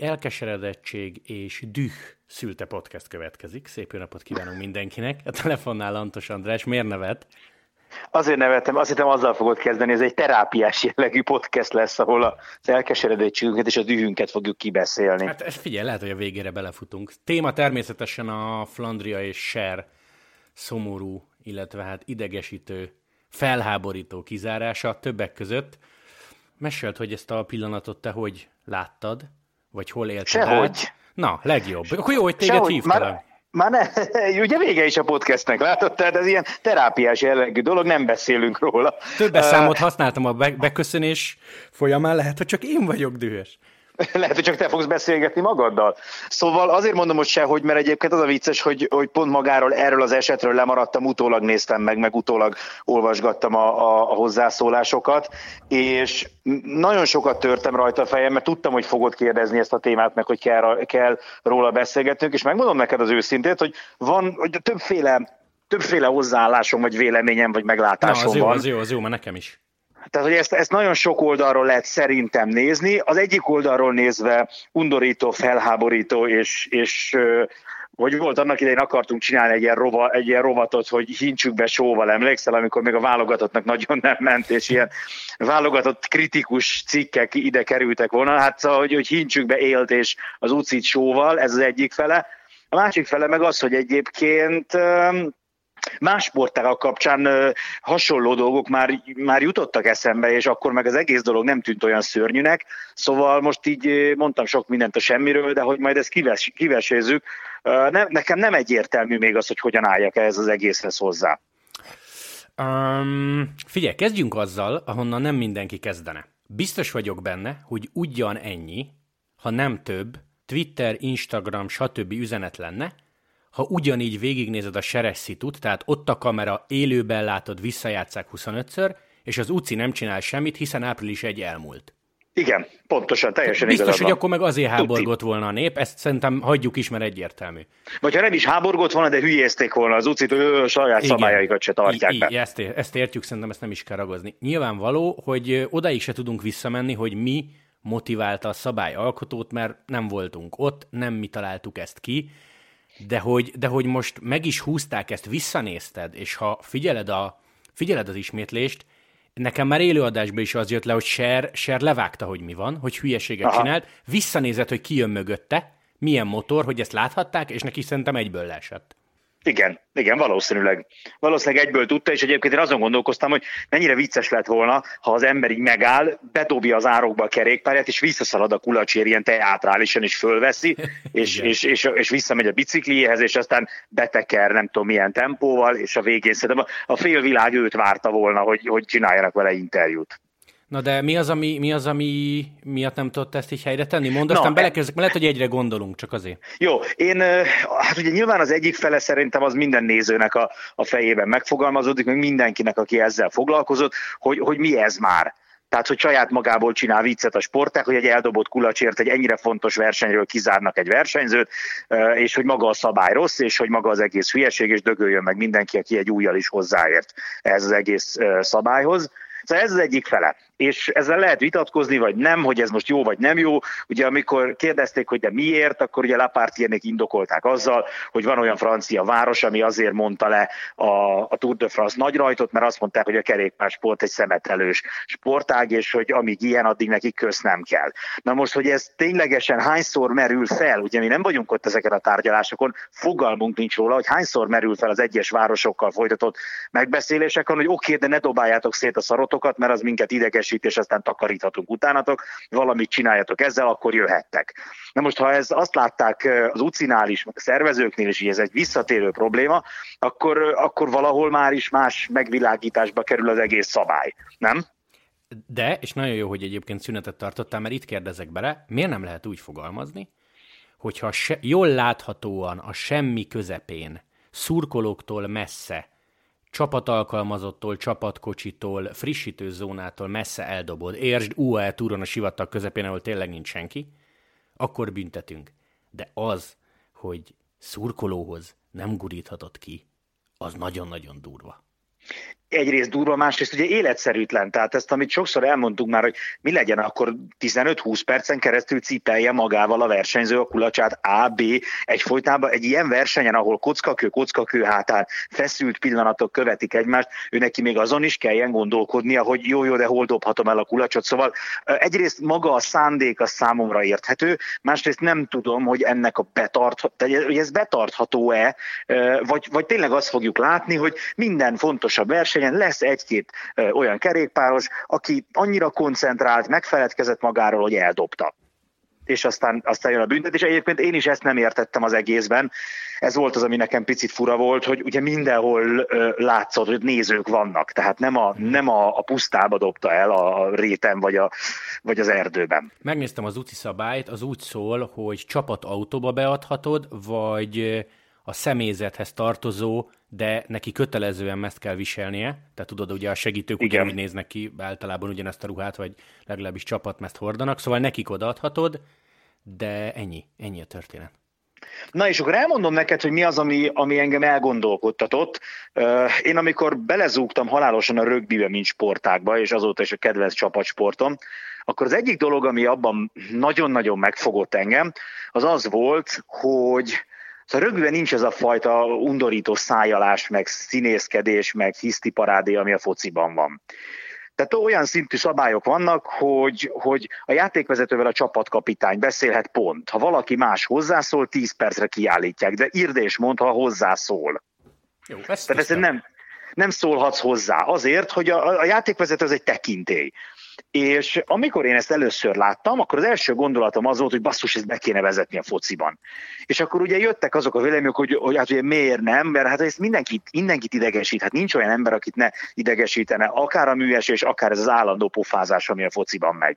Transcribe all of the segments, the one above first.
elkeseredettség és düh szülte podcast következik. Szép jó napot kívánunk mindenkinek. A telefonnál Lantos András, miért nevet? Azért nevettem, azt hittem azzal fogod kezdeni, ez egy terápiás jellegű podcast lesz, ahol az elkeseredettségünket és a dühünket fogjuk kibeszélni. Hát ez figyelj, lehet, hogy a végére belefutunk. Téma természetesen a Flandria és Ser szomorú, illetve hát idegesítő, felháborító kizárása többek között. Mesélt, hogy ezt a pillanatot te hogy láttad, vagy hol élted Sehogy. át? Na, legjobb. Akkor jó, hogy téged Sehogy. hívtalak. Már, már ne, ugye vége is a podcastnek, látod? Tehát ez ilyen terápiás jellegű dolog, nem beszélünk róla. Többes számot használtam a be- beköszönés folyamán, lehet, hogy csak én vagyok dühös. Lehet, hogy csak te fogsz beszélgetni magaddal. Szóval azért mondom, hogy sehogy, mert egyébként az a vicces, hogy, hogy pont magáról, erről az esetről lemaradtam, utólag néztem meg, meg utólag olvasgattam a, a, a hozzászólásokat, és nagyon sokat törtem rajta a fejem, mert tudtam, hogy fogod kérdezni ezt a témát, meg hogy kell, kell róla beszélgetnünk, és megmondom neked az őszintét, hogy van hogy többféle többféle hozzáállásom, vagy véleményem, vagy meglátásom Na, az jó, van. az jó, az jó, mert nekem is. Tehát, hogy ezt, ezt nagyon sok oldalról lehet szerintem nézni. Az egyik oldalról nézve undorító, felháborító, és, és hogy volt annak idején akartunk csinálni egy ilyen, rova, egy ilyen rovatot, hogy hintsük be sóval, emlékszel, amikor még a válogatottnak nagyon nem ment, és ilyen válogatott kritikus cikkek ide kerültek volna. Hát szóval, hogy, hogy hintsük be élt és az ucit sóval, ez az egyik fele. A másik fele meg az, hogy egyébként más sportágak kapcsán hasonló dolgok már, már jutottak eszembe, és akkor meg az egész dolog nem tűnt olyan szörnyűnek. Szóval most így mondtam sok mindent a semmiről, de hogy majd ezt kives, kivesézzük, ö, ne, nekem nem egyértelmű még az, hogy hogyan álljak ehhez az egészhez hozzá. Um, figyelj, kezdjünk azzal, ahonnan nem mindenki kezdene. Biztos vagyok benne, hogy ugyan ennyi, ha nem több, Twitter, Instagram, stb. üzenet lenne, ha ugyanígy végignézed a seres szitut, tehát ott a kamera, élőben látod, visszajátszák 25-ször, és az UCI nem csinál semmit, hiszen április egy elmúlt. Igen, pontosan, teljesen Biztos, igazad hogy akkor meg azért háborgott volna a nép, ezt szerintem hagyjuk is, mert egyértelmű. Vagy ha nem is háborgott volna, de hülyézték volna az ucit, ő saját Igen. szabályaikat se tartják I- be. I- ezt, ezt értjük, szerintem ezt nem is kell ragozni. Nyilvánvaló, hogy ö, odáig se tudunk visszamenni, hogy mi motiválta a szabályalkotót, mert nem voltunk ott, nem mi találtuk ezt ki, de hogy, de hogy most meg is húzták ezt, visszanézted, és ha figyeled, a, figyeled az ismétlést, nekem már élőadásban is az jött le, hogy Ser, Ser levágta, hogy mi van, hogy hülyeséget Aha. csinált, visszanézed, hogy ki jön mögötte, milyen motor, hogy ezt láthatták, és neki szerintem egyből leesett. Igen, igen, valószínűleg. Valószínűleg egyből tudta, és egyébként én azon gondolkoztam, hogy mennyire vicces lett volna, ha az ember így megáll, bedobja az árokba a kerékpárját, és visszaszalad a kulacsér ilyen teátrálisan, és fölveszi, és, és, és, és visszamegy a bicikliéhez, és aztán beteker nem tudom milyen tempóval, és a végén szerintem a, a félvilág őt várta volna, hogy, hogy csináljanak vele interjút. Na de mi az, ami, mi az, ami miatt nem tudott ezt így helyre tenni? Mondd, aztán e- belekezdek, mert lehet, hogy egyre gondolunk, csak azért. Jó, én, hát ugye nyilván az egyik fele szerintem az minden nézőnek a, a fejében megfogalmazódik, meg mindenkinek, aki ezzel foglalkozott, hogy, hogy mi ez már. Tehát, hogy saját magából csinál viccet a sporták, hogy egy eldobott kulacsért egy ennyire fontos versenyről kizárnak egy versenyzőt, és hogy maga a szabály rossz, és hogy maga az egész hülyeség, és dögöljön meg mindenki, aki egy újjal is hozzáért ehhez az egész szabályhoz. Szóval ez az egyik fele. És ezzel lehet vitatkozni, vagy nem, hogy ez most jó, vagy nem jó. Ugye amikor kérdezték, hogy de miért, akkor ugye Lapartiernek indokolták azzal, hogy van olyan francia város, ami azért mondta le a, a Tour de France nagy rajtot, mert azt mondták, hogy a kerékpársport egy szemetelős sportág, és hogy amíg ilyen, addig neki kösz nem kell. Na most, hogy ez ténylegesen hányszor merül fel, ugye mi nem vagyunk ott ezeken a tárgyalásokon, fogalmunk nincs róla, hogy hányszor merül fel az egyes városokkal folytatott megbeszéléseken, hogy oké, okay, de ne dobáljátok szét a szarotokat, mert az minket idegesít, és aztán takaríthatunk utánatok, valamit csináljatok ezzel, akkor jöhettek. Na most, ha ez azt látták az ucinál is, szervezőknél is, hogy ez egy visszatérő probléma, akkor, akkor valahol már is más megvilágításba kerül az egész szabály, nem? De, és nagyon jó, hogy egyébként szünetet tartottál, mert itt kérdezek bele, miért nem lehet úgy fogalmazni, hogyha se, jól láthatóan a semmi közepén, szurkolóktól messze, csapatalkalmazottól, csapatkocsitól, frissítőzónától messze eldobod, értsd UAE túron a sivatag közepén, ahol tényleg nincs senki, akkor büntetünk. De az, hogy szurkolóhoz nem guríthatod ki, az nagyon-nagyon durva. Egyrészt durva, másrészt ugye életszerűtlen. Tehát ezt, amit sokszor elmondtunk már, hogy mi legyen akkor 15-20 percen keresztül cipelje magával a versenyző a kulacsát A, B, egyfolytában egy ilyen versenyen, ahol kockakő, kockakő hátán feszült pillanatok követik egymást, ő neki még azon is kelljen gondolkodnia, hogy jó, jó, de hol dobhatom el a kulacsot. Szóval egyrészt maga a szándék a számomra érthető, másrészt nem tudom, hogy ennek a betart, hogy ez betartható-e, vagy, vagy tényleg azt fogjuk látni, hogy minden fontosabb versenyen lesz egy-két olyan kerékpáros, aki annyira koncentrált, megfeledkezett magáról, hogy eldobta és aztán, aztán jön a büntetés. Egyébként én is ezt nem értettem az egészben. Ez volt az, ami nekem picit fura volt, hogy ugye mindenhol ö, látszott, hogy nézők vannak, tehát nem a, nem a, a pusztába dobta el a, réten vagy, a, vagy az erdőben. Megnéztem az úti szabályt, az úgy szól, hogy csapatautóba beadhatod, vagy a személyzethez tartozó, de neki kötelezően ezt kell viselnie. Tehát tudod, ugye a segítők Igen. úgy néznek ki, általában ugyanezt a ruhát, vagy legalábbis csapatmezt hordanak, szóval nekik odaadhatod, de ennyi, ennyi a történet. Na és akkor elmondom neked, hogy mi az, ami, ami engem elgondolkodtatott. Én amikor belezúgtam halálosan a rögbibe, mint sportákba, és azóta is a kedvenc csapatsportom, akkor az egyik dolog, ami abban nagyon-nagyon megfogott engem, az az volt, hogy Szóval rögtön nincs ez a fajta undorító szájalás, meg színészkedés, meg hisztiparádé, ami a fociban van. Tehát olyan szintű szabályok vannak, hogy, hogy a játékvezetővel a csapatkapitány beszélhet pont. Ha valaki más hozzászól, 10 percre kiállítják, de írd és mond, ha hozzászól. Jó, ezt Tehát ez nem, nem szólhatsz hozzá. Azért, hogy a, a játékvezető az egy tekintély. És amikor én ezt először láttam, akkor az első gondolatom az volt, hogy basszus, ezt be kéne vezetni a fociban. És akkor ugye jöttek azok a vélemények, hogy, hogy hát ugye miért nem, mert hát ezt mindenkit, mindenkit idegesít. Hát nincs olyan ember, akit ne idegesítene, akár a műesés, akár ez az állandó pofázás, ami a fociban megy.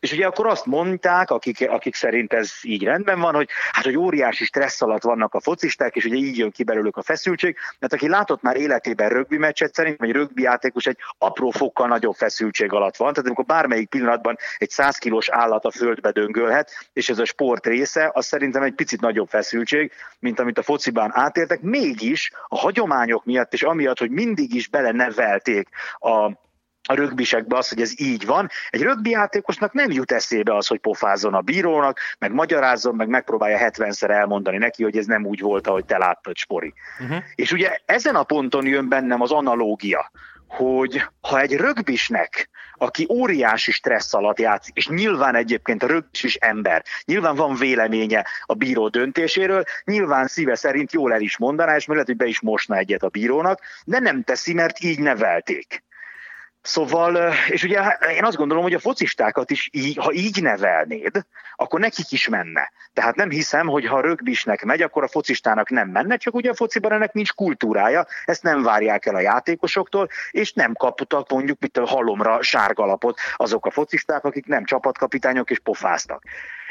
És ugye akkor azt mondták, akik, akik szerint ez így rendben van, hogy hát, hogy óriási stressz alatt vannak a focisták, és ugye így jön ki belőlük a feszültség, mert aki látott már életében rögbi meccset, szerint, vagy rögbi játékos egy apró fokkal nagyobb feszültség alatt van. Tehát amikor bármelyik pillanatban egy 100 kilós állat a földbe döngölhet, és ez a sport része, az szerintem egy picit nagyobb feszültség, mint amit a fociban átértek, mégis a hagyományok miatt, és amiatt, hogy mindig is belenevelték a a rögbisekbe az, hogy ez így van. Egy rögbi játékosnak nem jut eszébe az, hogy pofázzon a bírónak, meg magyarázzon, meg megpróbálja 70-szer elmondani neki, hogy ez nem úgy volt, ahogy te láttad, Spori. Uh-huh. És ugye ezen a ponton jön bennem az analógia, hogy ha egy rögbisnek, aki óriási stressz alatt játszik, és nyilván egyébként a rögbis is ember, nyilván van véleménye a bíró döntéséről, nyilván szíve szerint jól el is mondaná, és lehet, hogy be is mosna egyet a bírónak, de nem teszi, mert így nevelték. Szóval, és ugye én azt gondolom, hogy a focistákat is, ha így nevelnéd, akkor nekik is menne. Tehát nem hiszem, hogy ha rögbisnek megy, akkor a focistának nem menne, csak ugye a fociban ennek nincs kultúrája, ezt nem várják el a játékosoktól, és nem kaptak mondjuk mint a halomra sárgalapot azok a focisták, akik nem csapatkapitányok és pofáztak.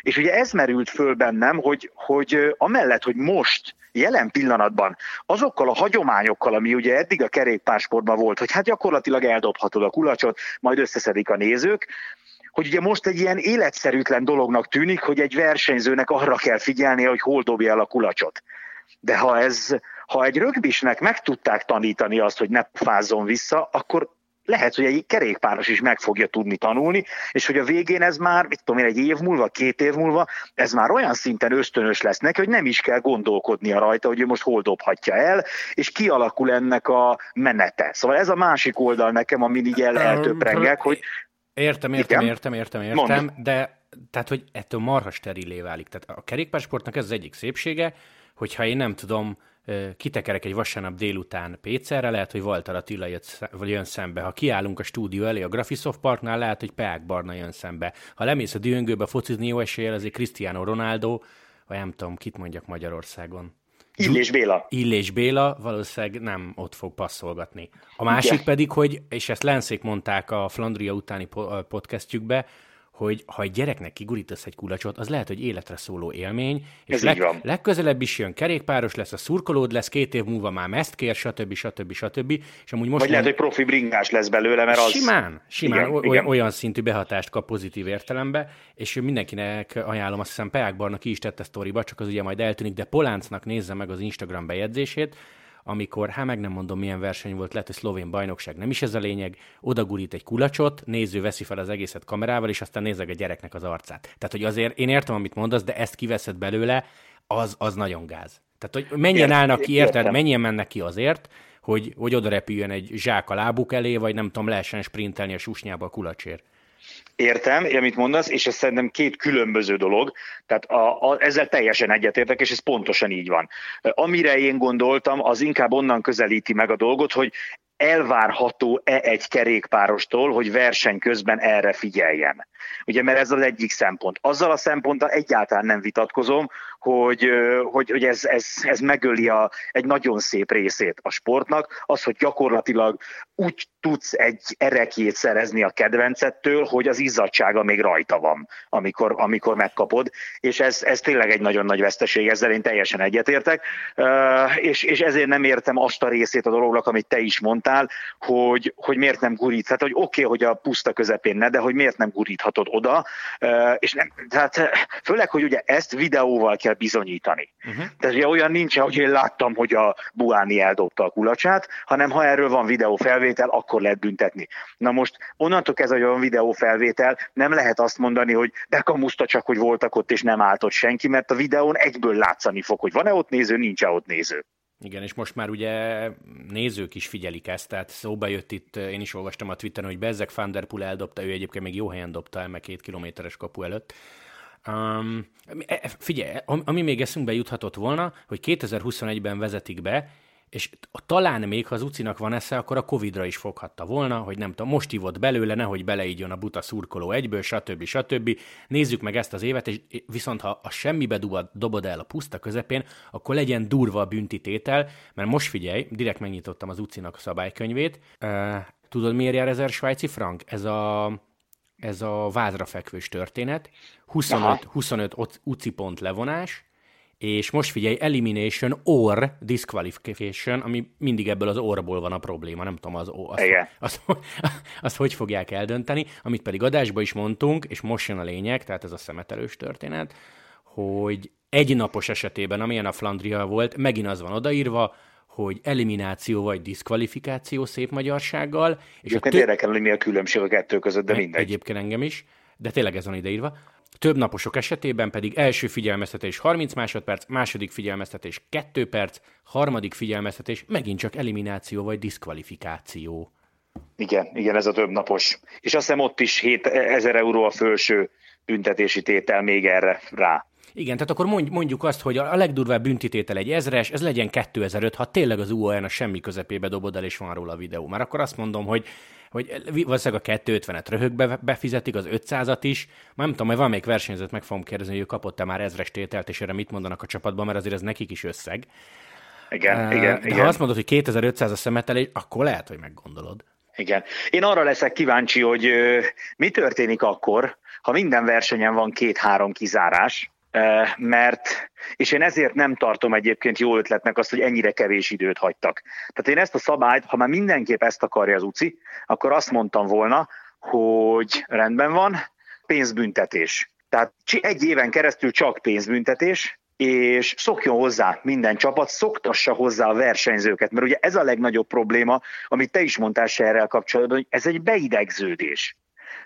És ugye ez merült föl bennem, hogy, hogy amellett, hogy most jelen pillanatban azokkal a hagyományokkal, ami ugye eddig a kerékpársportban volt, hogy hát gyakorlatilag eldobhatod a kulacsot, majd összeszedik a nézők, hogy ugye most egy ilyen életszerűtlen dolognak tűnik, hogy egy versenyzőnek arra kell figyelnie, hogy hol dobja el a kulacsot. De ha ez, ha egy rögbisnek meg tudták tanítani azt, hogy ne fázzon vissza, akkor lehet, hogy egy kerékpáros is meg fogja tudni tanulni, és hogy a végén ez már, mit tudom én, egy év múlva, két év múlva, ez már olyan szinten ösztönös lesz neki, hogy nem is kell gondolkodnia rajta, hogy ő most hol dobhatja el, és kialakul ennek a menete. Szóval ez a másik oldal nekem, amin így el, eltöprengek, hogy... Értem, értem, Igen? értem, értem, értem, Mondd. de tehát, hogy ettől marha sterilé válik. Tehát a kerékpársportnak ez az egyik szépsége, hogyha én nem tudom, kitekerek egy vasárnap délután Pécerre, lehet, hogy Walter Attila jött, vagy jön szembe. Ha kiállunk a stúdió elé a Graphisoft Parknál, lehet, hogy Peák Barna jön szembe. Ha lemész a dühöngőbe focizni jó eséllyel, azért Cristiano Ronaldo, vagy nem tudom, kit mondjak Magyarországon. Illés Béla. Illés Béla valószínűleg nem ott fog passzolgatni. A másik Igen. pedig, hogy, és ezt Lenszék mondták a Flandria utáni podcastjükbe, hogy ha egy gyereknek kigurítasz egy kulacsot, az lehet, hogy életre szóló élmény, és Ez leg, legközelebb is jön kerékpáros lesz, a szurkolód lesz, két év múlva már ezt kér, stb. stb. stb. És amúgy most Vagy lehet, hogy profi bringás lesz belőle, mert az... Simán, simán igen, olyan, igen. olyan szintű behatást kap pozitív értelembe, és mindenkinek ajánlom, azt hiszem Peák Barna ki is tette sztoriba, csak az ugye majd eltűnik, de Poláncnak nézze meg az Instagram bejegyzését, amikor, hát meg nem mondom milyen verseny volt, lehet, hogy szlovén bajnokság, nem is ez a lényeg, odagurít egy kulacsot, néző veszi fel az egészet kamerával, és aztán nézeg a gyereknek az arcát. Tehát, hogy azért én értem, amit mondasz, de ezt kiveszed belőle, az, az nagyon gáz. Tehát, hogy mennyien állnak ki, érted, mennyien mennek ki azért, hogy, hogy oda repüljön egy zsák a lábuk elé, vagy nem tudom, lehessen sprintelni a susnyába a kulacsért. Értem, amit mondasz, és ez szerintem két különböző dolog, tehát a, a, ezzel teljesen egyetértek, és ez pontosan így van. Amire én gondoltam, az inkább onnan közelíti meg a dolgot, hogy elvárható-e egy kerékpárostól, hogy verseny közben erre figyeljen. Ugye, mert ez az egyik szempont. Azzal a szemponttal egyáltalán nem vitatkozom, hogy, hogy, hogy ez, ez, ez megöli a, egy nagyon szép részét a sportnak, az, hogy gyakorlatilag úgy tudsz egy erekjét szerezni a kedvencettől, hogy az izzadsága még rajta van, amikor, amikor megkapod, és ez, ez tényleg egy nagyon nagy veszteség, ezzel én teljesen egyetértek, és, és ezért nem értem azt a részét a dolognak, amit te is mondtál, hogy, hogy miért nem gurít. Tehát, hogy oké, okay, hogy a puszta közepén ne, de hogy miért nem guríthatod oda, és nem, tehát főleg, hogy ugye ezt videóval kell bizonyítani. Uh-huh. Tehát ugye olyan nincs, hogy én láttam, hogy a Buáni eldobta a kulacsát, hanem ha erről van videófelvétel, akkor akkor lehet büntetni. Na most onnantól kezdve, hogy van videófelvétel, nem lehet azt mondani, hogy bekamuszta csak, hogy voltak ott, és nem állt ott senki, mert a videón egyből látszani fog, hogy van-e ott néző, nincs-e ott néző. Igen, és most már ugye nézők is figyelik ezt, tehát szóba jött itt, én is olvastam a Twitteren, hogy Bezzek Van eldobta, ő egyébként még jó helyen dobta el, meg két kilométeres kapu előtt. Um, figyelj, ami még eszünkbe juthatott volna, hogy 2021-ben vezetik be, és talán még, ha az Ucinak van esze, akkor a Covid-ra is foghatta volna, hogy nem tudom, most ivott belőle, nehogy beleígyon a buta szurkoló egyből, stb. stb. Nézzük meg ezt az évet, és viszont ha a semmibe dobod, dobod el a puszta közepén, akkor legyen durva a büntitétel, mert most figyelj, direkt megnyitottam az Ucinak a szabálykönyvét. Tudod, miért jár ezer svájci frank? Ez a, ez a vázra fekvős történet. 25, 25 uci pont levonás, és most figyelj, elimination or disqualification, ami mindig ebből az orból van a probléma, nem tudom, az, azt, azt, azt, azt hogy fogják eldönteni, amit pedig adásba is mondtunk, és most jön a lényeg, tehát ez a szemetelős történet, hogy egy napos esetében, amilyen a Flandria volt, megint az van odaírva, hogy elimináció vagy diszkvalifikáció szép magyarsággal. És Egyébként tö- érdekel, hogy mi a különbség a kettő között, de mindegy. Egyébként engem is, de tényleg ez van ideírva. Több naposok esetében pedig első figyelmeztetés 30 másodperc, második figyelmeztetés 2 perc, harmadik figyelmeztetés megint csak elimináció vagy diszkvalifikáció. Igen, igen, ez a több napos. És azt hiszem ott is 7000 euró a felső büntetési tétel még erre rá. Igen, tehát akkor mondjuk azt, hogy a legdurvább büntitétel egy ezres, ez legyen 2005, ha tényleg az UON a semmi közepébe dobod el, és van róla a videó. Már akkor azt mondom, hogy hogy valószínűleg a 250-et röhögbe befizetik, az 500-at is. Már nem tudom, hogy van még versenyzőt, meg fogom kérdezni, hogy ő kapott-e már ezres tételt, és erre mit mondanak a csapatban, mert azért ez nekik is összeg. Igen, uh, igen, De igen. ha azt mondod, hogy 2500 a szemetelés, akkor lehet, hogy meggondolod. Igen. Én arra leszek kíváncsi, hogy mi történik akkor, ha minden versenyen van két-három kizárás, mert, és én ezért nem tartom egyébként jó ötletnek azt, hogy ennyire kevés időt hagytak. Tehát én ezt a szabályt, ha már mindenképp ezt akarja az UCI, akkor azt mondtam volna, hogy rendben van, pénzbüntetés. Tehát egy éven keresztül csak pénzbüntetés, és szokjon hozzá minden csapat, szoktassa hozzá a versenyzőket, mert ugye ez a legnagyobb probléma, amit te is mondtál se erre kapcsolatban, hogy ez egy beidegződés.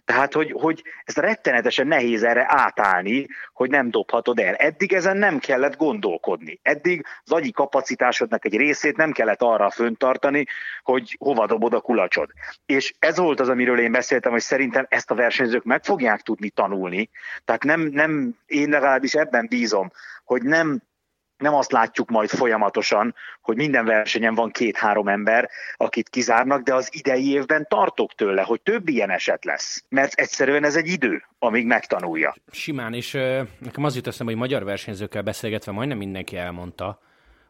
Tehát, hogy, hogy ez rettenetesen nehéz erre átállni, hogy nem dobhatod el. Eddig ezen nem kellett gondolkodni. Eddig az agyi kapacitásodnak egy részét nem kellett arra föntartani, hogy hova dobod a kulacsod. És ez volt az, amiről én beszéltem, hogy szerintem ezt a versenyzők meg fogják tudni tanulni. Tehát nem, nem én legalábbis ebben bízom, hogy nem nem azt látjuk majd folyamatosan, hogy minden versenyen van két-három ember, akit kizárnak, de az idei évben tartok tőle, hogy több ilyen eset lesz. Mert egyszerűen ez egy idő, amíg megtanulja. Simán, és uh, nekem az jut eszembe, hogy magyar versenyzőkkel beszélgetve majdnem mindenki elmondta,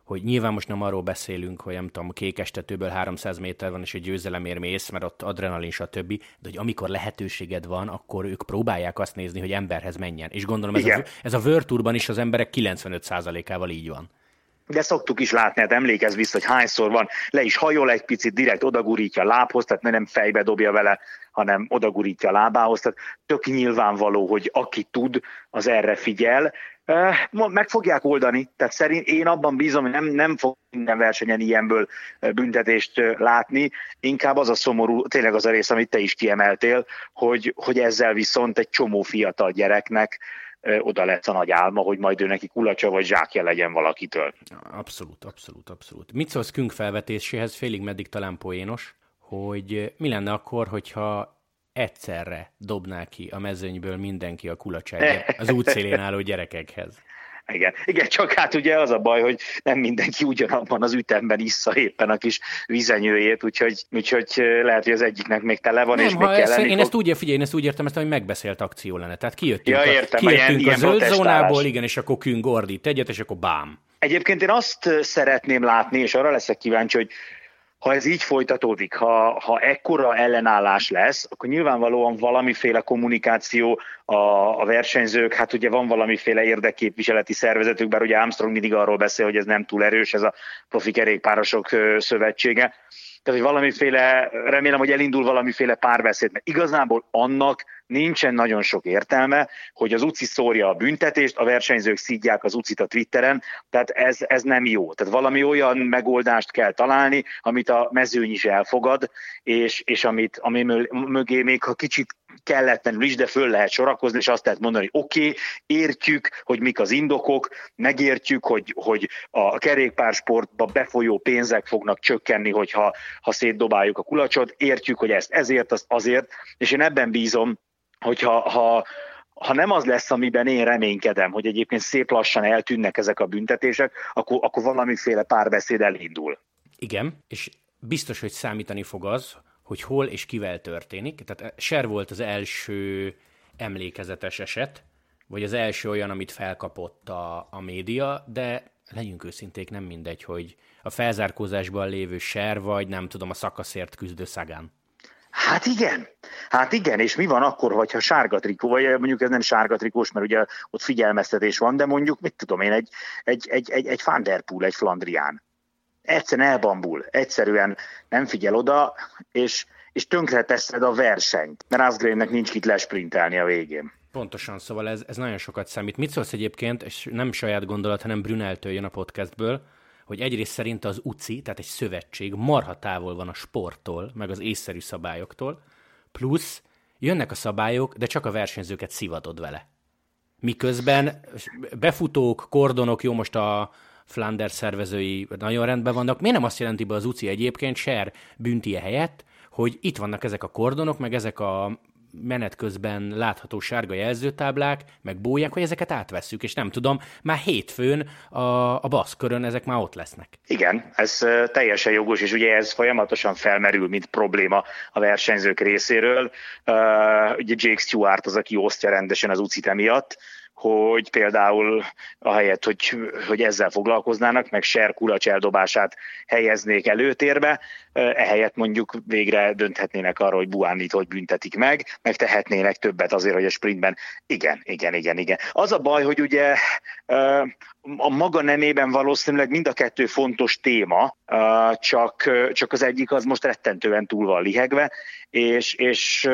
hogy nyilván most nem arról beszélünk, hogy nem tudom, kékestetőből 300 méter van, és egy győzelemért mész, mert ott adrenalin, stb. De hogy amikor lehetőséged van, akkor ők próbálják azt nézni, hogy emberhez menjen. És gondolom ez a, ez a World is az emberek 95%-ával így van. De szoktuk is látni, hát emlékezz vissza, hogy hányszor van, le is hajol egy picit, direkt odagurítja a lábhoz, tehát nem fejbe dobja vele, hanem odagurítja a lábához. Tehát tök nyilvánvaló, hogy aki tud, az erre figyel, Meg fogják oldani, tehát szerint én abban bízom, hogy nem, nem fog minden versenyen ilyenből büntetést látni, inkább az a szomorú, tényleg az a rész, amit te is kiemeltél, hogy, hogy ezzel viszont egy csomó fiatal gyereknek oda lesz a nagy álma, hogy majd ő neki kulacsa vagy zsákja legyen valakitől. Abszolút, abszolút, abszolút. Mit szólsz Künk felvetéséhez, félig meddig talán poénos, hogy mi lenne akkor, hogyha egyszerre dobná ki a mezőnyből mindenki a kulacsát az útszélén álló gyerekekhez. Igen. Igen, csak hát ugye az a baj, hogy nem mindenki ugyanabban az ütemben issza éppen a kis vizenyőjét, úgyhogy, úgyhogy lehet, hogy az egyiknek még tele van, nem, és még kell Én ezt úgy, figyelj, én ezt úgy értem, ezt, hogy megbeszélt akció lenne. Tehát kijöttünk, ja, értem, a, kijöttünk ilyen, a zöld zónából, igen, és akkor künk ordít egyet, és akkor bám. Egyébként én azt szeretném látni, és arra leszek kíváncsi, hogy ha ez így folytatódik, ha, ha ekkora ellenállás lesz, akkor nyilvánvalóan valamiféle kommunikáció a, a versenyzők, hát ugye van valamiféle érdekképviseleti szervezetük, bár ugye Armstrong mindig arról beszél, hogy ez nem túl erős, ez a profi kerékpárosok szövetsége. Tehát, hogy valamiféle, remélem, hogy elindul valamiféle párbeszéd, mert igazából annak nincsen nagyon sok értelme, hogy az UCI szórja a büntetést, a versenyzők szídják az UCI-t a Twitteren, tehát ez, ez nem jó. Tehát valami olyan megoldást kell találni, amit a mezőny is elfogad, és, és amit, ami mögé még ha kicsit kelletlenül is, de föl lehet sorakozni, és azt lehet mondani, hogy oké, okay, értjük, hogy mik az indokok, megértjük, hogy, hogy a kerékpársportba befolyó pénzek fognak csökkenni, hogyha ha szétdobáljuk a kulacsot, értjük, hogy ezt ezért, azt azért, és én ebben bízom, hogyha ha, ha nem az lesz, amiben én reménykedem, hogy egyébként szép lassan eltűnnek ezek a büntetések, akkor, akkor valamiféle párbeszéd elindul. Igen, és biztos, hogy számítani fog az, hogy hol és kivel történik. Tehát Ser volt az első emlékezetes eset, vagy az első olyan, amit felkapott a, a média, de legyünk őszinték, nem mindegy, hogy a felzárkózásban lévő Ser, vagy nem tudom, a szakaszért küzdő Szagán. Hát igen, hát igen, és mi van akkor, hogyha sárga trikó, vagy mondjuk ez nem sárga trikós, mert ugye ott figyelmeztetés van, de mondjuk, mit tudom én, egy, egy, egy, egy, egy Van Der Poel, egy Flandrián. Egyszerűen elbambul, egyszerűen nem figyel oda, és, és tönkre teszed a versenyt, mert Asgreennek nincs kit lesprintelni a végén. Pontosan, szóval ez, ez nagyon sokat számít. Mit szólsz egyébként, és nem saját gondolat, hanem Bruneltől jön a podcastből, hogy egyrészt szerint az UCI, tehát egy szövetség marha távol van a sporttól, meg az észszerű szabályoktól, plusz jönnek a szabályok, de csak a versenyzőket szivatod vele. Miközben befutók, kordonok, jó most a Flanders szervezői nagyon rendben vannak, miért nem azt jelenti be az UCI egyébként, ser büntie helyett, hogy itt vannak ezek a kordonok, meg ezek a menet közben látható sárga jelzőtáblák, meg bóják, hogy ezeket átvesszük, és nem tudom, már hétfőn a, a baszkörön ezek már ott lesznek. Igen, ez teljesen jogos, és ugye ez folyamatosan felmerül, mint probléma a versenyzők részéről. Uh, ugye Jake Stewart az, aki osztja rendesen az ucit emiatt, hogy például ahelyett, hogy, hogy ezzel foglalkoznának, meg ser kulacs eldobását helyeznék előtérbe, ehelyett mondjuk végre dönthetnének arról, hogy Buánit hogy büntetik meg, meg tehetnének többet azért, hogy a sprintben igen, igen, igen, igen. Az a baj, hogy ugye a maga nemében valószínűleg mind a kettő fontos téma, csak, csak az egyik az most rettentően túl van lihegve, és, és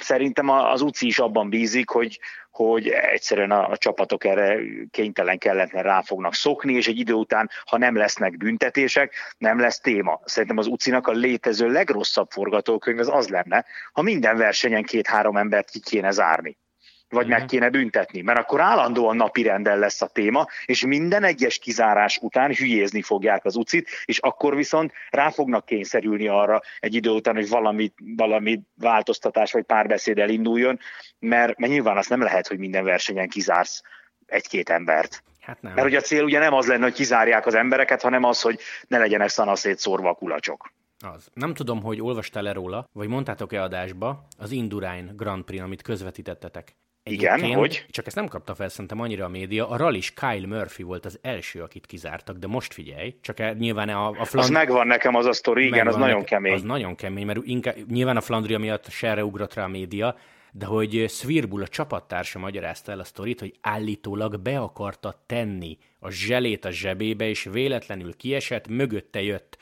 szerintem az UCI is abban bízik, hogy, hogy egyszerűen a, a csapatok erre kénytelen kelletlen rá fognak szokni, és egy idő után, ha nem lesznek büntetések, nem lesz téma. Szerintem az UCI-nak a létező legrosszabb forgatókönyv az az lenne, ha minden versenyen két-három embert ki kéne zárni vagy meg kéne büntetni, mert akkor állandóan napirenden lesz a téma, és minden egyes kizárás után hülyézni fogják az ucit, és akkor viszont rá fognak kényszerülni arra egy idő után, hogy valami, valami változtatás vagy párbeszéd elinduljon, mert, mert nyilván azt nem lehet, hogy minden versenyen kizársz egy-két embert. Hát nem. Mert ugye a cél ugye nem az lenne, hogy kizárják az embereket, hanem az, hogy ne legyenek szanaszét szórva a kulacsok. Az. Nem tudom, hogy olvastál-e róla, vagy mondtátok-e adásba az Indurain Grand Prix, amit közvetítettetek. Igen, hogy? Csak ezt nem kapta fel szerintem annyira a média. A rallis Kyle Murphy volt az első, akit kizártak, de most figyelj, csak e, nyilván a, a Fland... Az megvan nekem az a sztori, igen, az nagyon kemény. Az nagyon kemény, mert inkább, nyilván a Flandria miatt serre ugrott rá a média, de hogy Svirbul, a csapattársa magyarázta el a sztorit, hogy állítólag be akarta tenni a zselét a zsebébe, és véletlenül kiesett, mögötte jött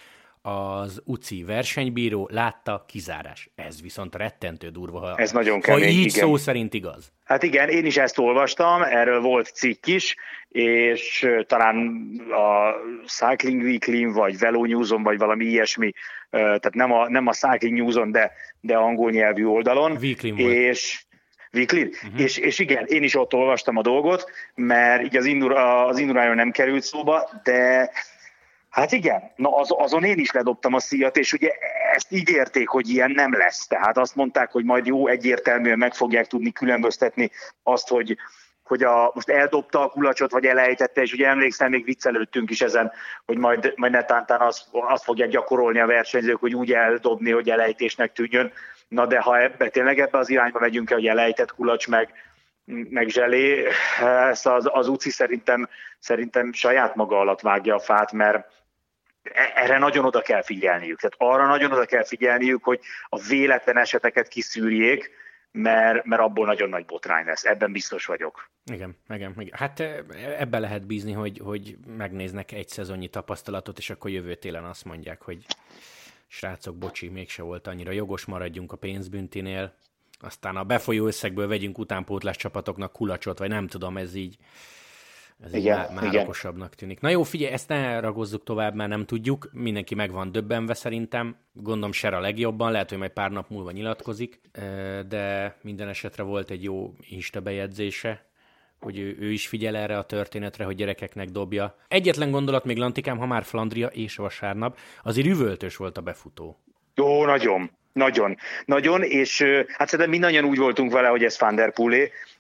az UCI versenybíró látta kizárás. Ez viszont rettentő durva, ha, Ez nagyon kemény, ha így igen. szó szerint igaz. Hát igen, én is ezt olvastam, erről volt cikk is, és talán a Cycling Weekly vagy Velo News-on, vagy valami ilyesmi, tehát nem a, nem a Cycling News-on, de, de angol nyelvű oldalon. Weekly és Weekly? Uh-huh. És, és igen, én is ott olvastam a dolgot, mert így az, indur, az indurájon nem került szóba, de Hát igen, na az, azon én is ledobtam a szíjat, és ugye ezt ígérték, hogy ilyen nem lesz. Tehát azt mondták, hogy majd jó, egyértelműen meg fogják tudni különböztetni azt, hogy, hogy a, most eldobta a kulacsot, vagy elejtette, és ugye emlékszem, még viccelődtünk is ezen, hogy majd, majd netántán azt, azt fogják gyakorolni a versenyzők, hogy úgy eldobni, hogy elejtésnek tűnjön. Na de ha ebbe, tényleg ebbe az irányba megyünk hogy elejtett kulacs meg, meg zselé, ez az, az UCI szerintem, szerintem saját maga alatt vágja a fát, mert erre nagyon oda kell figyelniük. Tehát arra nagyon oda kell figyelniük, hogy a véletlen eseteket kiszűrjék, mert, mert abból nagyon nagy botrány lesz. Ebben biztos vagyok. Igen, igen, igen. Hát e, ebbe lehet bízni, hogy, hogy megnéznek egy szezonnyi tapasztalatot, és akkor jövő télen azt mondják, hogy srácok, bocsi, mégse volt annyira jogos, maradjunk a pénzbüntinél, aztán a befolyó összegből vegyünk utánpótlás csapatoknak kulacsot, vagy nem tudom, ez így ez igen, már, már igen. okosabbnak tűnik. Na jó, figyelj, ezt ne ragozzuk tovább, mert nem tudjuk. Mindenki meg van döbbenve szerintem. Gondolom Ser a legjobban, lehet, hogy majd pár nap múlva nyilatkozik, de minden esetre volt egy jó Insta bejegyzése, hogy ő, ő is figyel erre a történetre, hogy gyerekeknek dobja. Egyetlen gondolat még Lantikám, ha már Flandria és vasárnap, azért üvöltös volt a befutó. Jó, nagyon. Nagyon, nagyon, és hát szerintem mindannyian úgy voltunk vele, hogy ez Van der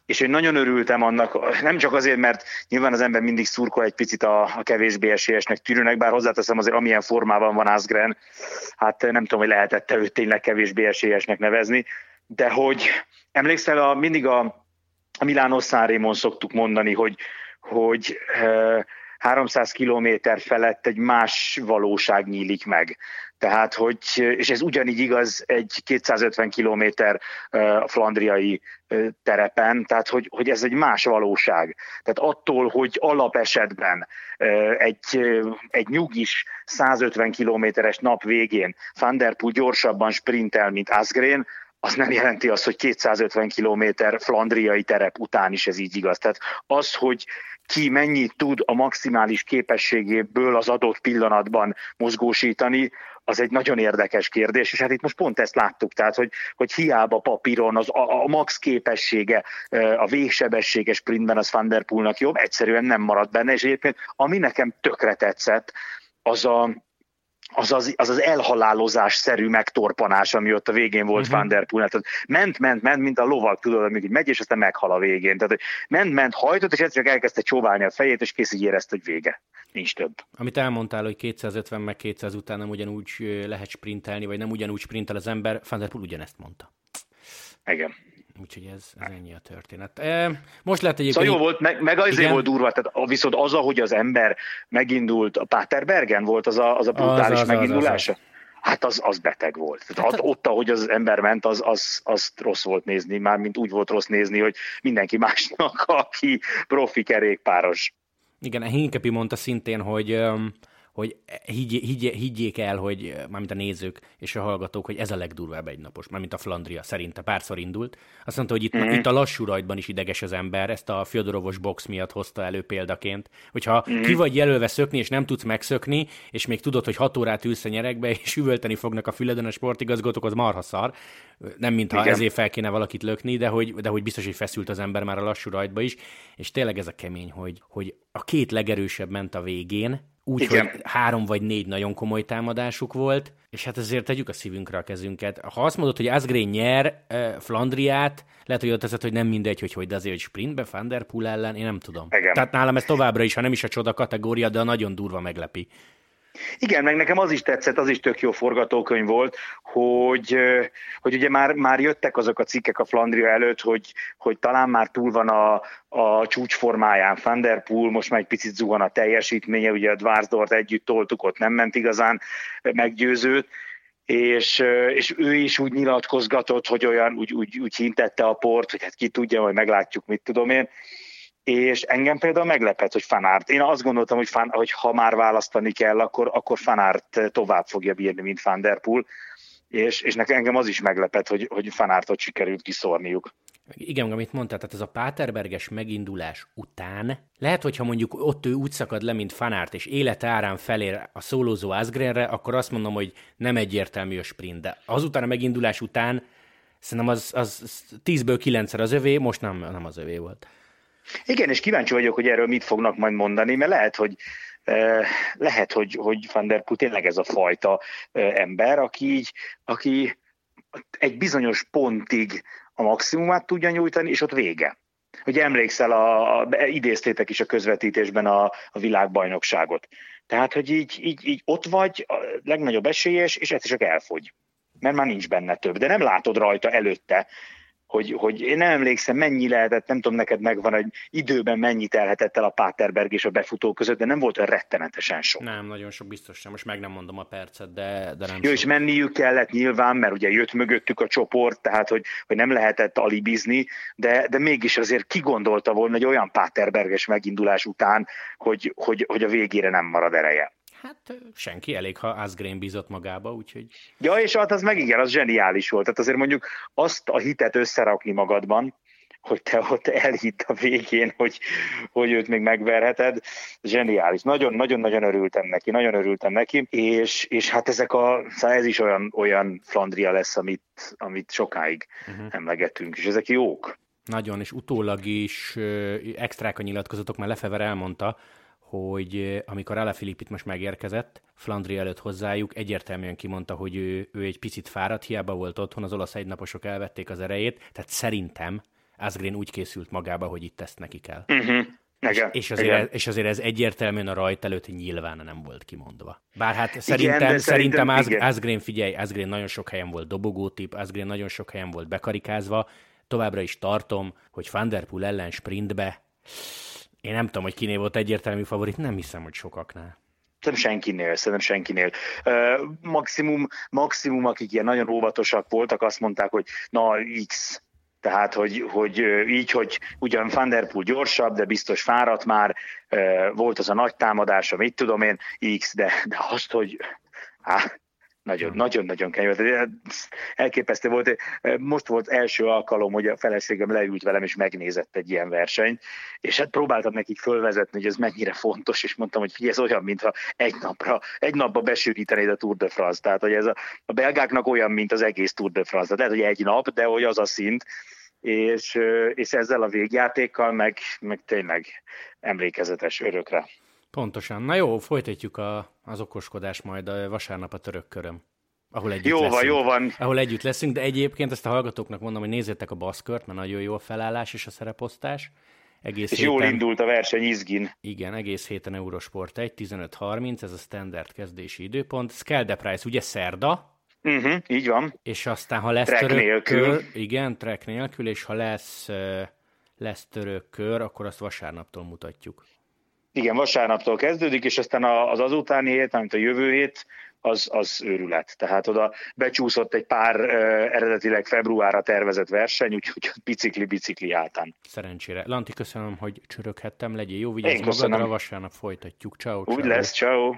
és én nagyon örültem annak, nem csak azért, mert nyilván az ember mindig szurkol egy picit a, a kevésbé esélyesnek tűrőnek, bár hozzáteszem azért, amilyen formában van Asgren, hát nem tudom, hogy lehetette őt tényleg kevésbé esélyesnek nevezni, de hogy emlékszel, a, mindig a, a Milánó Szárémon szoktuk mondani, hogy, hogy 300 kilométer felett egy más valóság nyílik meg. Tehát, hogy, és ez ugyanígy igaz egy 250 kilométer flandriai terepen, tehát, hogy, hogy ez egy más valóság. Tehát attól, hogy alapesetben egy, egy nyugis 150 kilométeres nap végén Van gyorsabban sprintel, mint Asgreen, az nem jelenti azt, hogy 250 kilométer flandriai terep után is ez így igaz. Tehát az, hogy ki mennyit tud a maximális képességéből az adott pillanatban mozgósítani, az egy nagyon érdekes kérdés, és hát itt most pont ezt láttuk, tehát hogy, hogy hiába papíron az, a, a max képessége, a végsebességes sprintben az Van der Poelnak jobb, egyszerűen nem maradt benne, és egyébként ami nekem tökre tetszett, az a, az az, az, az elhalálozás-szerű megtorpanás, ami ott a végén volt uh-huh. Van der Poel. Tehát ment, ment, ment, mint a lovak, tudod, amíg megy, és aztán meghal a végén. Tehát ment, ment, hajtott, és egyszer csak elkezdte csóválni a fejét, és kész így érezte, hogy vége. Nincs több. Amit elmondtál, hogy 250 meg 200 után nem ugyanúgy lehet sprintelni, vagy nem ugyanúgy sprintel az ember, Van der Poel ugyanezt mondta. Igen. Úgyhogy ez, ez ennyi a történet. Most lehet egyébként... Szóval jó volt, meg, meg azért volt durva, tehát viszont az, ahogy az ember megindult, a Paterbergen volt az a, az a brutális az, az, megindulása. Az, az, az. Hát az, az beteg volt. Tehát hát, ott, ahogy az ember ment, az, az, az rossz volt nézni, már mint úgy volt rossz nézni, hogy mindenki másnak, aki profi kerékpáros. Igen, Hinkepi mondta szintén, hogy um, hogy higgy, higgy, higgyék el, hogy mármint a nézők és a hallgatók, hogy ez a legdurvább egynapos, mármint a Flandria szerinte párszor indult. Azt mondta, hogy itt, mm-hmm. itt a lassú rajtban is ideges az ember, ezt a Fyodorovos box miatt hozta elő példaként, hogyha mm-hmm. ki vagy jelölve szökni, és nem tudsz megszökni, és még tudod, hogy hat órát ülsz a nyerekbe, és üvölteni fognak a füleden a sportigazgatók, az marha szar. Nem mintha Igen. ezért fel kéne valakit lökni, de hogy, de hogy biztos, hogy feszült az ember már a lassú rajtba is, és tényleg ez a kemény, hogy, hogy a két legerősebb ment a végén, úgy, Igen. hogy három vagy négy nagyon komoly támadásuk volt, és hát ezért tegyük a szívünkre a kezünket. Ha azt mondod, hogy Asgreen nyer uh, Flandriát, lehet, hogy ott teszed, hogy nem mindegy, hogy hogy, de azért, hogy sprintbe Van ellen, én nem tudom. Igen. Tehát nálam ez továbbra is, ha nem is a csoda kategória, de a nagyon durva meglepi. Igen, meg nekem az is tetszett, az is tök jó forgatókönyv volt, hogy, hogy ugye már, már jöttek azok a cikkek a Flandria előtt, hogy, hogy talán már túl van a, a csúcsformáján. Van most már egy picit zuhan a teljesítménye, ugye a Dvársdort együtt toltuk, ott nem ment igazán meggyőzőt, és, és ő is úgy nyilatkozgatott, hogy olyan úgy, úgy, úgy hintette a port, hogy hát ki tudja, hogy meglátjuk, mit tudom én, és engem például meglepett, hogy Fanárt. Én azt gondoltam, hogy, fan, hogy ha már választani kell, akkor, akkor Fanárt tovább fogja bírni, mint Van Der és, és nekem engem az is meglepett, hogy, hogy Fanártot sikerült kiszórniuk. Igen, amit mondtál, tehát ez a Páterberges megindulás után, lehet, hogyha mondjuk ott ő úgy szakad le, mint Fanárt, és élete árán felér a szólózó Asgrenre, akkor azt mondom, hogy nem egyértelmű a sprint, de azután a megindulás után szerintem az, az 10-ből 9 az övé, most nem, nem az övé volt. Igen, és kíváncsi vagyok, hogy erről mit fognak majd mondani, mert lehet, hogy lehet, hogy, hogy Van der Poel tényleg ez a fajta ember, aki így, aki egy bizonyos pontig a maximumát tudja nyújtani, és ott vége. Hogy emlékszel, a, a, idéztétek is a közvetítésben a, a világbajnokságot. Tehát, hogy így, így, így ott vagy, a legnagyobb esélyes, és egyszer csak elfogy. Mert már nincs benne több. De nem látod rajta előtte, hogy, hogy én nem emlékszem, mennyi lehetett, nem tudom, neked megvan, hogy időben mennyi telhetett el a Páterberg és a befutó között, de nem volt olyan rettenetesen sok. Nem, nagyon sok biztos sem. Most meg nem mondom a percet, de, de nem Jó, sok. és menniük kellett nyilván, mert ugye jött mögöttük a csoport, tehát hogy, hogy nem lehetett alibizni, de, de mégis azért kigondolta volna egy olyan Páterberges megindulás után, hogy, hogy, hogy a végére nem marad ereje. Hát senki, elég, ha Asgreen bízott magába, úgyhogy... Ja, és hát az meg igen, az zseniális volt. Tehát azért mondjuk azt a hitet összerakni magadban, hogy te ott elhitt a végén, hogy, hogy őt még megverheted. Zseniális. Nagyon-nagyon-nagyon örültem neki, nagyon örültem neki, és, és hát ezek a, szóval ez is olyan, olyan Flandria lesz, amit, amit sokáig uh-huh. emlegetünk, és ezek jók. Nagyon, és utólag is extrák a nyilatkozatok, mert Lefever elmondta, hogy amikor Alaphilipp itt most megérkezett, Flandri előtt hozzájuk, egyértelműen kimondta, hogy ő, ő egy picit fáradt, hiába volt otthon, az olasz egynaposok elvették az erejét, tehát szerintem Asgreen úgy készült magába, hogy itt ezt neki kell. Uh-huh. Igen, és, azért, igen. és azért ez egyértelműen a rajt előtt nyilván nem volt kimondva. Bár hát szerintem, igen, szerintem, szerintem Asgreen, figyelj, Asgreen nagyon sok helyen volt dobogótip, Asgreen nagyon sok helyen volt bekarikázva, továbbra is tartom, hogy Van Der Poel ellen sprintbe én nem tudom, hogy kiné volt egyértelmű favorit, nem hiszem, hogy sokaknál. Szerintem senkinél, szerintem senkinél. Uh, maximum, maximum, akik ilyen nagyon óvatosak voltak, azt mondták, hogy na X, tehát, hogy, hogy így, hogy ugyan Van Der Poel gyorsabb, de biztos fáradt már, volt az a nagy támadása, mit tudom én, X, de, de azt, hogy hát, nagyon, hmm. nagyon, nagyon kemény Elképesztő volt. Most volt első alkalom, hogy a feleségem leült velem, és megnézett egy ilyen versenyt, és hát próbáltam nekik fölvezetni, hogy ez mennyire fontos, és mondtam, hogy figyelj, ez olyan, mintha egy napra, egy napba besűrítenéd a Tour de France. Tehát, hogy ez a, a belgáknak olyan, mint az egész Tour de France. Tehát lehet, hogy egy nap, de hogy az a szint, és, és ezzel a végjátékkal meg, meg tényleg emlékezetes örökre. Pontosan. Na jó, folytatjuk a, az okoskodás majd a vasárnap a török köröm. Ahol együtt jó leszünk. van, jó van. Ahol együtt leszünk, de egyébként ezt a hallgatóknak mondom, hogy nézzétek a baszkört, mert nagyon jó a felállás és a szereposztás. Egész és héten, jól indult a verseny izgin. Igen, egész héten Eurosport 1, 15.30, ez a standard kezdési időpont. Skelde Price, ugye szerda? Uh-huh, így van. És aztán, ha lesz track török nélkül. Kör, igen, track nélkül, és ha lesz, lesz török kör, akkor azt vasárnaptól mutatjuk. Igen, vasárnaptól kezdődik, és aztán az azutáni hét, amit a jövő hét, az, az őrület. Tehát oda becsúszott egy pár uh, eredetileg februárra tervezett verseny, úgyhogy bicikli-bicikli áltán. Szerencsére. Lanti, köszönöm, hogy csöröghettem. Legyél jó, vigyázz magadra, vasárnap folytatjuk. Ciao, Úgy lesz, ciao.